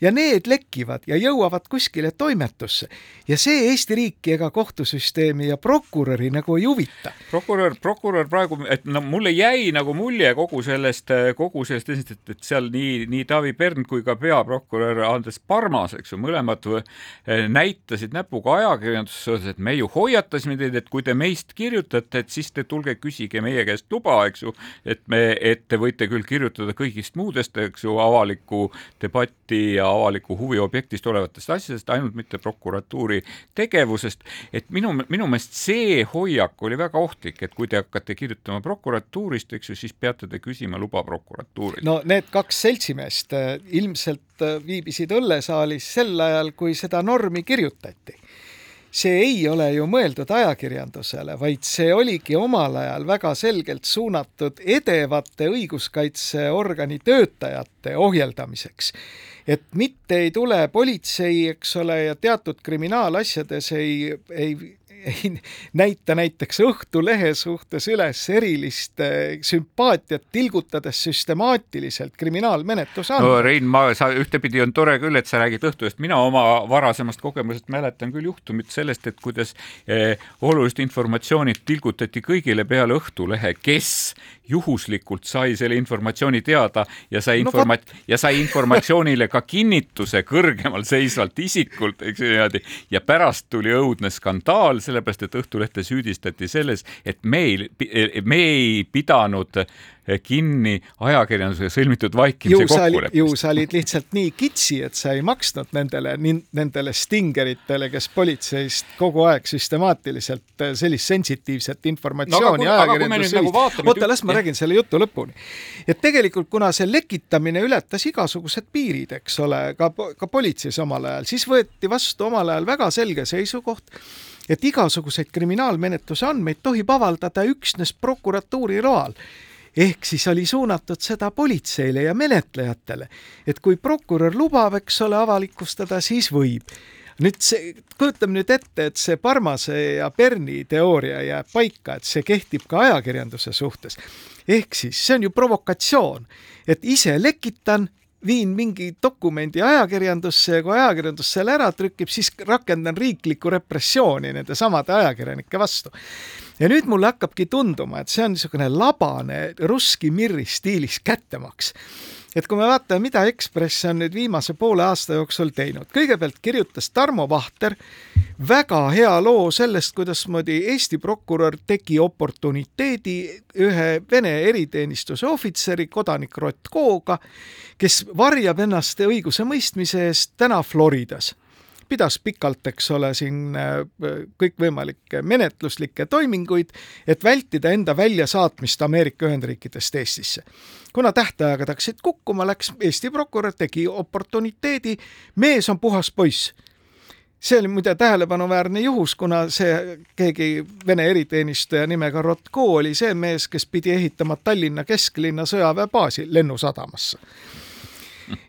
ja need lekivad ja jõuavad kuskile toimetusse ja see Eesti riiki ega kohtusüsteemi ja prokuröri nagu ei huvita.
prokurör, prokurör praegu, et no mulle jäi nagu mulje kogu sellest, kogu sellest, et, et seal nii, nii Taavi Pern kui ka peaprokurör Andres Parmas, eks ju, mõlemad näitasid näpuga ajakirjanduses, et me ju hoiatasime teid, et kui te meist kirjutate, et siis te tulge küsige meie käest luba, eks ju, et me, et te võite küll kirjutada kõigist muudest, eks ju, avalikku debatti ja ja avaliku huvi objektist olevatest asjadest, ainult mitte prokuratuuri tegevusest. et minu, minu meelest see hoiak oli väga ohtlik, et kui te hakkate kirjutama prokuratuurist, eks ju, siis peate te küsima luba prokuratuurilt.
no need kaks seltsimeest äh, ilmselt äh, viibisid õllesaalis sel ajal, kui seda normi kirjutati see ei ole ju mõeldud ajakirjandusele, vaid see oligi omal ajal väga selgelt suunatud edevate õiguskaitseorgani töötajate ohjeldamiseks. Et mitte ei tule politsei, eks ole, ja teatud kriminaalasjades ei, ei ei näita näiteks Õhtulehe suhtes üles erilist eh, sümpaatiat, tilgutades süstemaatiliselt kriminaalmenetluse
andmeid. no Rein, ma, sa ühtepidi on tore küll, et sa räägid Õhtulehest, mina oma varasemast kogemusest mäletan küll juhtumit sellest, et kuidas eh, olulist informatsiooni tilgutati kõigile peale Õhtulehe, kes juhuslikult sai selle informatsiooni teada ja sai informa- no, ja sai informatsioonile ka kinnituse kõrgemal seisvalt isikult, eks ju niimoodi, ja pärast tuli õudne skandaal sellepärast et Õhtulehte süüdistati selles, et meil, me ei pidanud kinni ajakirjandusega sõlmitud vaikimise kokkuleppest.
ju sa olid lihtsalt nii kitsi, et sa ei maksnud nendele, nendele stingeritele, kes politseist kogu aeg süstemaatiliselt äh, sellist sensitiivset informatsiooni no, ajakirjandusse nagu oota, las ma räägin selle jutu lõpuni. et tegelikult, kuna see lekitamine ületas igasugused piirid, eks ole, ka, ka politseis omal ajal, siis võeti vastu omal ajal väga selge seisukoht, et igasuguseid kriminaalmenetluse andmeid tohib avaldada üksnes prokuratuuri loal ehk siis oli suunatud seda politseile ja menetlejatele, et kui prokurör lubab, eks ole, avalikustada, siis võib. nüüd see, kujutame nüüd ette, et see Parmase ja Berni teooria jääb paika, et see kehtib ka ajakirjanduse suhtes. ehk siis see on ju provokatsioon, et ise lekitan viin mingi dokumendi ajakirjandusse ja kui ajakirjandus selle ära trükib, siis rakendan riiklikku repressiooni nende samade ajakirjanike vastu. Ja nüüd mulle hakkabki tunduma, et see on niisugune labane russki mirri stiilis kättemaks. Et kui me vaatame, mida Ekspress on nüüd viimase poole aasta jooksul teinud, kõigepealt kirjutas Tarmo Vahter väga hea loo sellest, kuidasmoodi Eesti prokurör tegi oportuniteedi ühe Vene eriteenistuse ohvitseri, kodanik Rotkoga, kes varjab ennast õigusemõistmise eest täna Floridas pidas pikalt, eks ole, siin kõikvõimalikke menetluslikke toiminguid, et vältida enda väljasaatmist Ameerika Ühendriikidest Eestisse kuna tähtaegad hakkasid kukkuma, läks Eesti prokurör, tegi oportuniteedi, mees on puhas poiss see oli muide tähelepanuväärne juhus, kuna see keegi Vene eriteenistuja nimega Rotko oli see mees, kes pidi ehitama Tallinna kesklinna sõjaväebaasi lennusadamasse.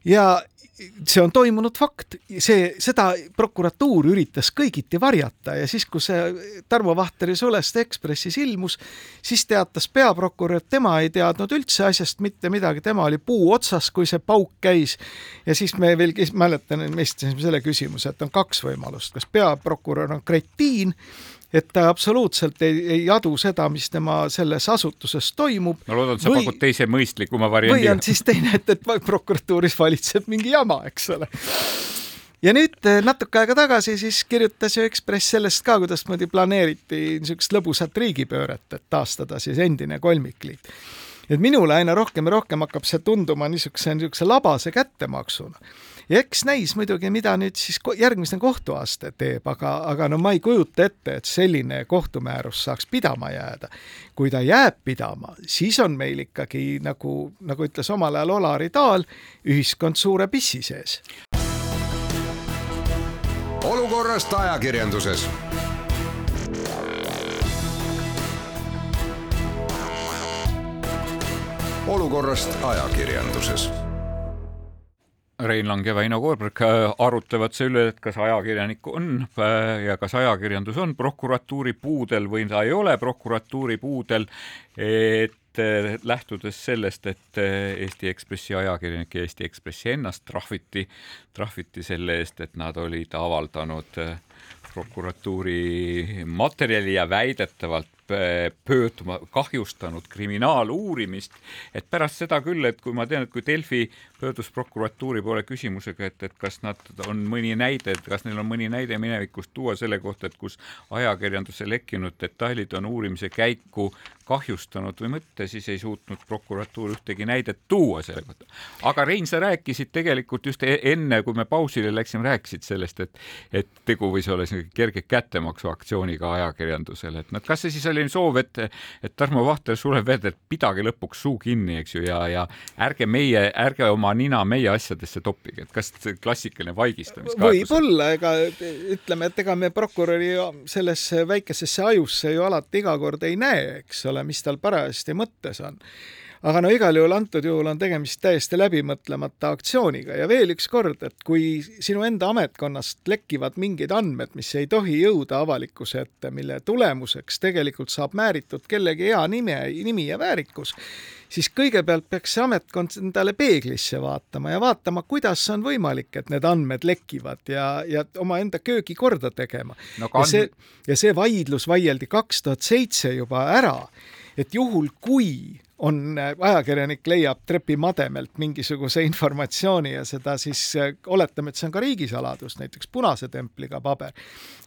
ja see on toimunud fakt, see, seda prokuratuur üritas kõigiti varjata ja siis, kui see Tarmo Vahteri Suleste Ekspressis ilmus, siis teatas peaprokurör, et tema ei teadnud üldse asjast mitte midagi, tema oli puu otsas, kui see pauk käis. ja siis me veel, mäletan, me esitasime selle küsimuse, et on kaks võimalust, kas peaprokurör on kretiin et ta absoluutselt ei, ei adu seda, mis tema selles asutuses toimub.
ma loodan, et sa või, pakud teise mõistlikuma variandi.
või on siis teine, et, et prokuratuuris valitseb mingi jama, eks ole ja nüüd eh, natuke aega tagasi siis kirjutas ju Ekspress sellest ka, kuidasmoodi planeeriti niisugust lõbusat riigipööret, et taastada siis endine kolmikliit. et minule aina rohkem ja rohkem hakkab see tunduma niisuguse, niisuguse labase kättemaksuna ja eks näis muidugi, mida nüüd siis järgmine kohtuaste teeb, aga, aga no ma ei kujuta ette, et selline kohtumäärus saaks pidama jääda. kui ta jääb pidama, siis on meil ikkagi nagu, nagu ütles omal ajal Olari Taal, ühiskond suure pissi sees.
olukorrast ajakirjanduses olukorrast ajakirjanduses
Rein Lang ja Väino Koorberg äh, arutlevad selle üle, et kas ajakirjanik on äh, ja kas ajakirjandus on prokuratuuri puudel või ta ei ole prokuratuuri puudel, et äh, lähtudes sellest, et Eesti Ekspressi ajakirjanik ja Eesti Ekspressi ennast trahviti, trahviti selle eest, et nad olid avaldanud prokuratuuri materjali ja väidetavalt pöörduma, kahjustanud kriminaaluurimist, et pärast seda küll, et kui ma tean, et kui Delfi pöördus prokuratuuri poole küsimusega, et, et kas nad on mõni näide, et kas neil on mõni näide minevikust tuua selle kohta, et kus ajakirjanduse lekkinud detailid on uurimise käiku kahjustanud või mitte, siis ei suutnud prokuratuur ühtegi näidet tuua selle kohta. aga Rein, sa rääkisid tegelikult just e-, enne, kui me pausile läksime, rääkisid sellest, et et tegu võis olla kerge kättemaksuaktsiooniga ajakirjandusele, et noh, kas see siis oli soov, et, et Tarmo Vahter sureb verd, et pidage lõpuks suu kinni, eks ju, ja, ja ärge meie, ärge oma nina meie asjadesse toppige, et kas klassikaline vaigistamiskaebus?
võib-olla, ega ütleme, et ega me prokuröri sellesse väikesesse ajusse ju alati iga kord ei näe, eks ole, mis tal parajasti mõttes on aga no igal juhul antud juhul on tegemist täiesti läbimõtlemata aktsiooniga ja veel üks kord, et kui sinu enda ametkonnast lekivad mingid andmed, mis ei tohi jõuda avalikkuse ette, mille tulemuseks tegelikult saab määritud kellegi hea nime, nimi ja väärikus, siis kõigepealt peaks see ametkond endale peeglisse vaatama ja vaatama, kuidas on võimalik, et need andmed lekivad ja, ja omaenda köögi korda tegema no,. ja see, ja see vaidlus vaieldi kaks tuhat seitse juba ära, et juhul, kui on, äh, ajakirjanik leiab trepimademelt mingisuguse informatsiooni ja seda siis äh, oletame, et see on ka riigisaladus, näiteks punase templiga paber,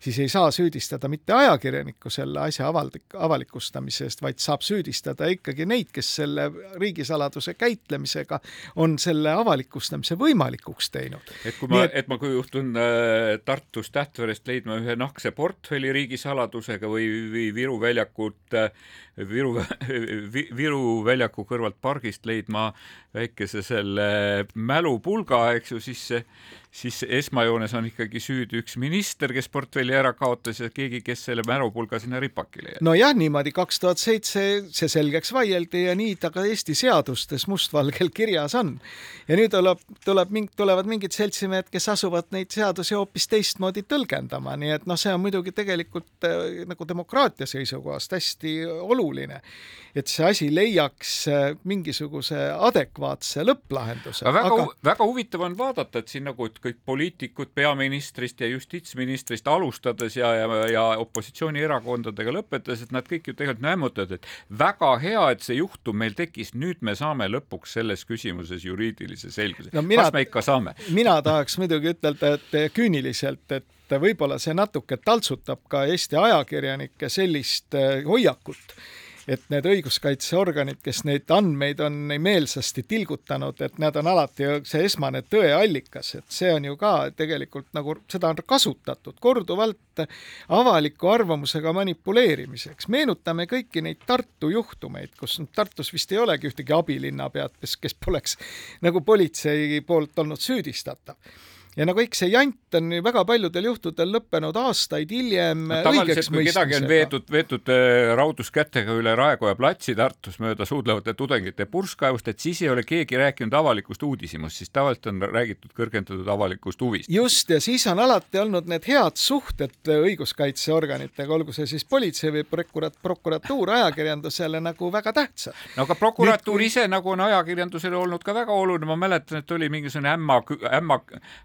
siis ei saa süüdistada mitte ajakirjanikku selle asja avalik, avalikustamise eest, vaid saab süüdistada ikkagi neid, kes selle riigisaladuse käitlemisega on selle avalikustamise võimalikuks teinud.
et kui ma, et ma kui juhtun äh, Tartus Tähtverest leidma ühe nahkse portfelli riigisaladusega või, või Viru väljakult äh, Viru, Viru väljaku kõrvalt pargist leidma väikese selle mälupulga, eks ju, siis siis esmajoones on ikkagi süüdi üks minister, kes portfelli ära kaotas ja keegi, kes selle märupulga sinna ripakile jäi.
nojah, niimoodi kaks tuhat seitse see selgeks vaieldi ja nii ta ka Eesti seadustes mustvalgel kirjas on. ja nüüd tuleb, tuleb tulevad mingid seltsimehed, kes asuvad neid seadusi hoopis teistmoodi tõlgendama, nii et noh, see on muidugi tegelikult äh, nagu demokraatia seisukohast hästi oluline, et see asi leiaks äh, mingisuguse adekvaatse lõpplahenduse.
väga aga... Väga huvitav on vaadata, et siin nagu kõik poliitikud peaministrist ja justiitsministrist alustades ja, ja, ja opositsioonierakondadega lõpetades, et nad kõik ju tegelikult nämmutavad, et väga hea, et see juhtum meil tekkis, nüüd me saame lõpuks selles küsimuses juriidilise selguse no,. kas me ikka saame?
mina tahaks muidugi ütelda, et küüniliselt, et võib-olla see natuke taltsutab ka Eesti ajakirjanike sellist eh, hoiakut et need õiguskaitseorganid, kes neid andmeid on meelsasti tilgutanud, et nad on alati see esmane tõeallikas, et see on ju ka tegelikult nagu seda on kasutatud korduvalt avaliku arvamusega manipuleerimiseks. meenutame kõiki neid Tartu juhtumeid, kus Tartus vist ei olegi ühtegi abilinnapead, kes, kes poleks nagu politsei poolt olnud süüdistatav ja no kõik see jant on väga paljudel juhtudel lõppenud aastaid hiljem no,
tavaliselt, kui kedagi on veetud, veetud äh, rauduskätega üle Raekoja platsi Tartus mööda suudlevate tudengite purskkaevust, et siis ei ole keegi rääkinud avalikust uudishimust, siis tavaliselt on räägitud kõrgendatud avalikust huvist.
just, ja siis on alati olnud need head suhted õiguskaitseorganitega, olgu see siis politsei või prokurat-, prokuratuur ajakirjandusele nagu väga tähtsad.
no aga prokuratuur Nüüd, ise nagu on ajakirjandusele olnud ka väga oluline, ma mäletan, et oli mingisugune ämma, ämma,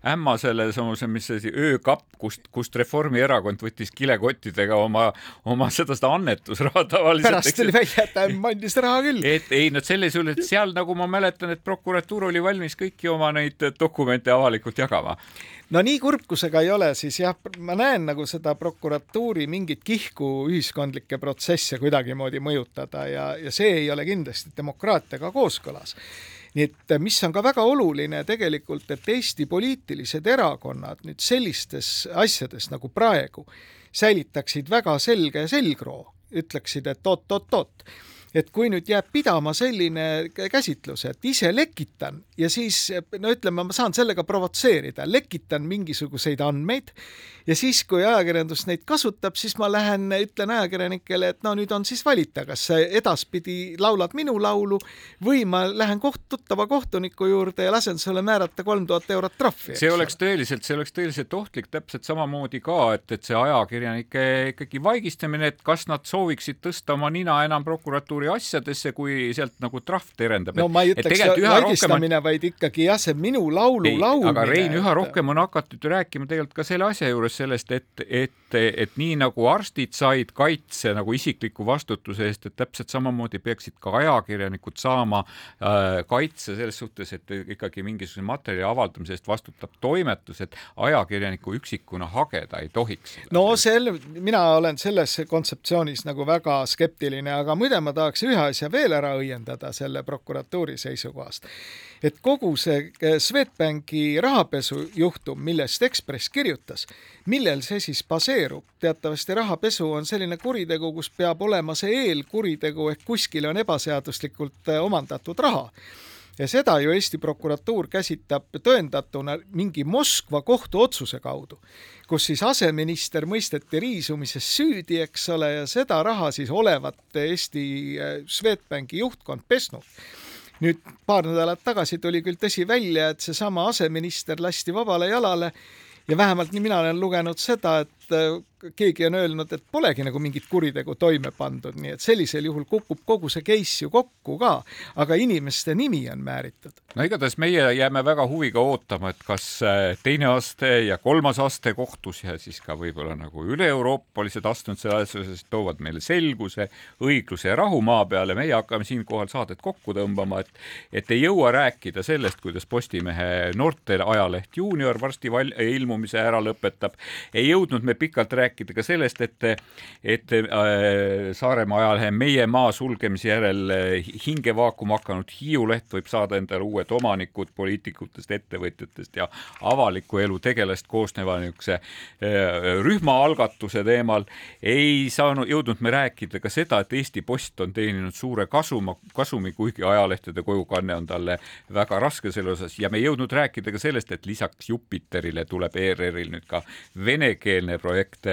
ämma ämma sellesamuse, mis see asi, öökapp, kust, kust Reformierakond võttis kilekottidega oma, oma seda, seda annetusraha tavaliselt.
pärast tuli välja, et ämm andis raha küll.
et ei, no selles juures, et seal nagu ma mäletan, et prokuratuur oli valmis kõiki oma neid dokumente avalikult jagama
no nii kurb, kui see ka ei ole, siis jah, ma näen nagu seda prokuratuuri mingit kihku ühiskondlikke protsesse kuidagimoodi mõjutada ja, ja see ei ole kindlasti demokraatiaga kooskõlas nii et äh, mis on ka väga oluline tegelikult, et Eesti poliitilised erakonnad nüüd sellistes asjades nagu praegu säilitaksid väga selge selgroo, ütleksid, et oot-oot-oot et kui nüüd jääb pidama selline käsitlus, et ise lekitan ja siis no ütleme, ma saan sellega provotseerida, lekitan mingisuguseid andmeid ja siis, kui ajakirjandus neid kasutab, siis ma lähen, ütlen ajakirjanikele, et no nüüd on siis valita, kas sa edaspidi laulad minu laulu või ma lähen koht, tuttava kohtuniku juurde ja lasen sulle määrata kolm tuhat eurot trahvi.
see oleks tõeliselt, see oleks tõeliselt ohtlik täpselt samamoodi ka, et, et see ajakirjanike ikkagi vaigistamine, et kas nad sooviksid tõsta oma nina enam prokuratuuri prokuratuuri asjadesse, kui sealt nagu trahv terendab.
no ma ei ütleks vaigistamine on..., vaid ikkagi jah, see minu laulu ei, laulmine.
aga Rein, üha rohkem on hakatud ju rääkima tegelikult ka selle asja juures sellest, et, et, et nii nagu arstid said kaitse nagu isikliku vastutuse eest, et täpselt samamoodi peaksid ka ajakirjanikud saama äh, kaitse selles suhtes, et ikkagi mingisuguse materjali avaldamise eest vastutab toimetus, et ajakirjaniku üksikuna hageda ei tohiks.
no sel, mina olen selles kontseptsioonis nagu väga skeptiline, aga muide ma tahaks ühe asja veel ära õiendada selle prokuratuuri seisukohast. et kogu see eh, Swedbanki rahapesujuhtum, millest Ekspress kirjutas, millel see siis baseerub? Teatavasti rahapesu on selline kuritegu, kus peab olema see eelkuritegu ehk kuskil on ebaseaduslikult eh, omandatud raha. Ja seda ju Eesti prokuratuur käsitab tõendatuna mingi Moskva kohtuotsuse kaudu, kus siis aseminister mõisteti riisumises süüdi, eks ole, ja seda raha siis olevat Eesti äh, Swedbanki juhtkond pesnud. Nüüd paar nädalat tagasi tuli küll tõsi välja, et seesama aseminister lasti vabale jalale ja vähemalt nii mina olen lugenud seda, et äh, keegi on öelnud, et polegi nagu mingit kuritegu toime pandud, nii et sellisel juhul kukub kogu see case ju kokku ka, aga inimeste nimi on määritud.
no igatahes meie jääme väga huviga ootama, et kas äh, teine aste ja kolmas aste kohtus ja siis ka võib-olla nagu üle-euroopalised astmed selles asjas toovad meile selguse, õigluse ja rahu maa peale. meie hakkame siinkohal saadet kokku tõmbama, et, et ei jõua rääkida sellest, kuidas Postimehe noorte ajaleht Juunior varsti val-, ilmumise ära lõpetab. ei jõudnud me pikalt rääkida rääkida ka sellest, et, et äh, Saaremaa ajalehe Meie maa sulgemise järel äh, hinge vaakuma hakanud Hiiu leht võib saada endale uued omanikud poliitikutest, ettevõtjatest ja avaliku elu tegelast koosneva niisuguse äh, rühmaalgatuse teemal. ei saanud, jõudnud me rääkida ka seda, et Eesti Post on teeninud suure kasuma, kasumi, kuigi ajalehtede kojukanne on talle väga raske selle osas ja me ei jõudnud rääkida ka sellest, et lisaks Jupiterile tuleb ERR-il nüüd ka venekeelne projekt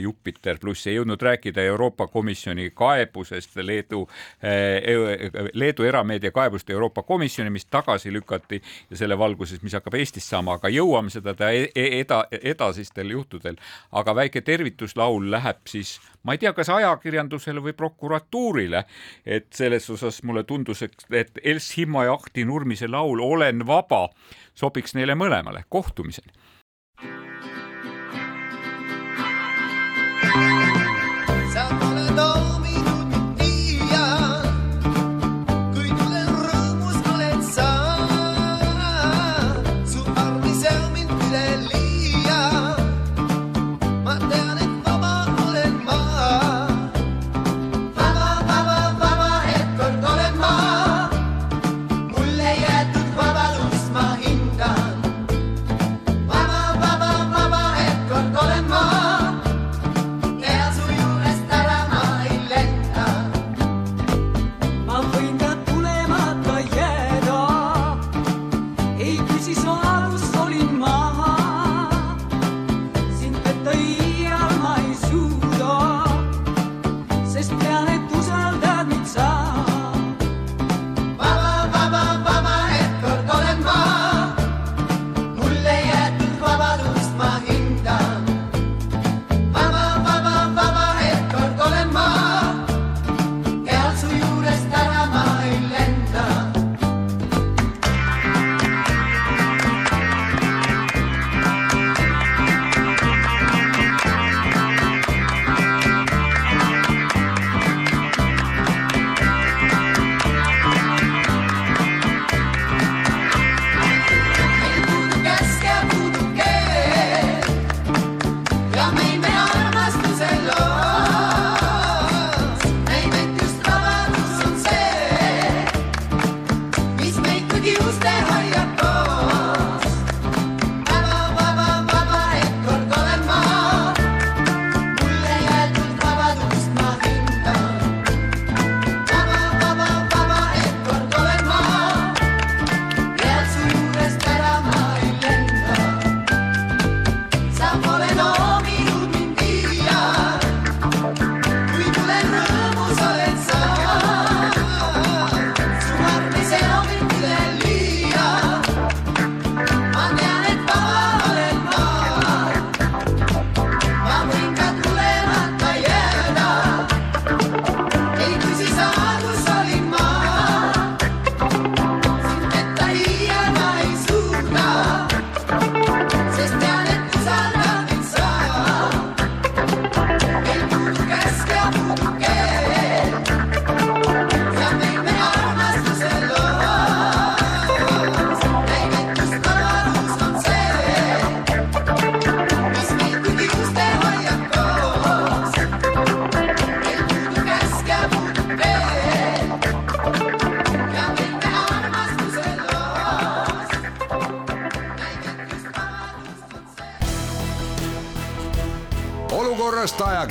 Jupiter pluss, ei jõudnud rääkida Euroopa Komisjoni kaebusest Leedu, eh, Leedu erameedia kaebust Euroopa Komisjoni, mis tagasi lükati ja selle valguses, mis hakkab Eestis saama, aga jõuame seda teha e-, e-, eda, edasistel juhtudel. aga väike tervituslaul läheb siis, ma ei tea, kas ajakirjandusele või prokuratuurile, et selles osas mulle tundus, et, Els Himma ja Ahti Nurmise laul Olen vaba sobiks neile mõlemale. kohtumiseni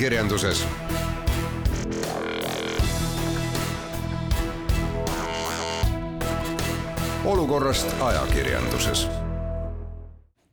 olukorrast ajakirjanduses olukorrast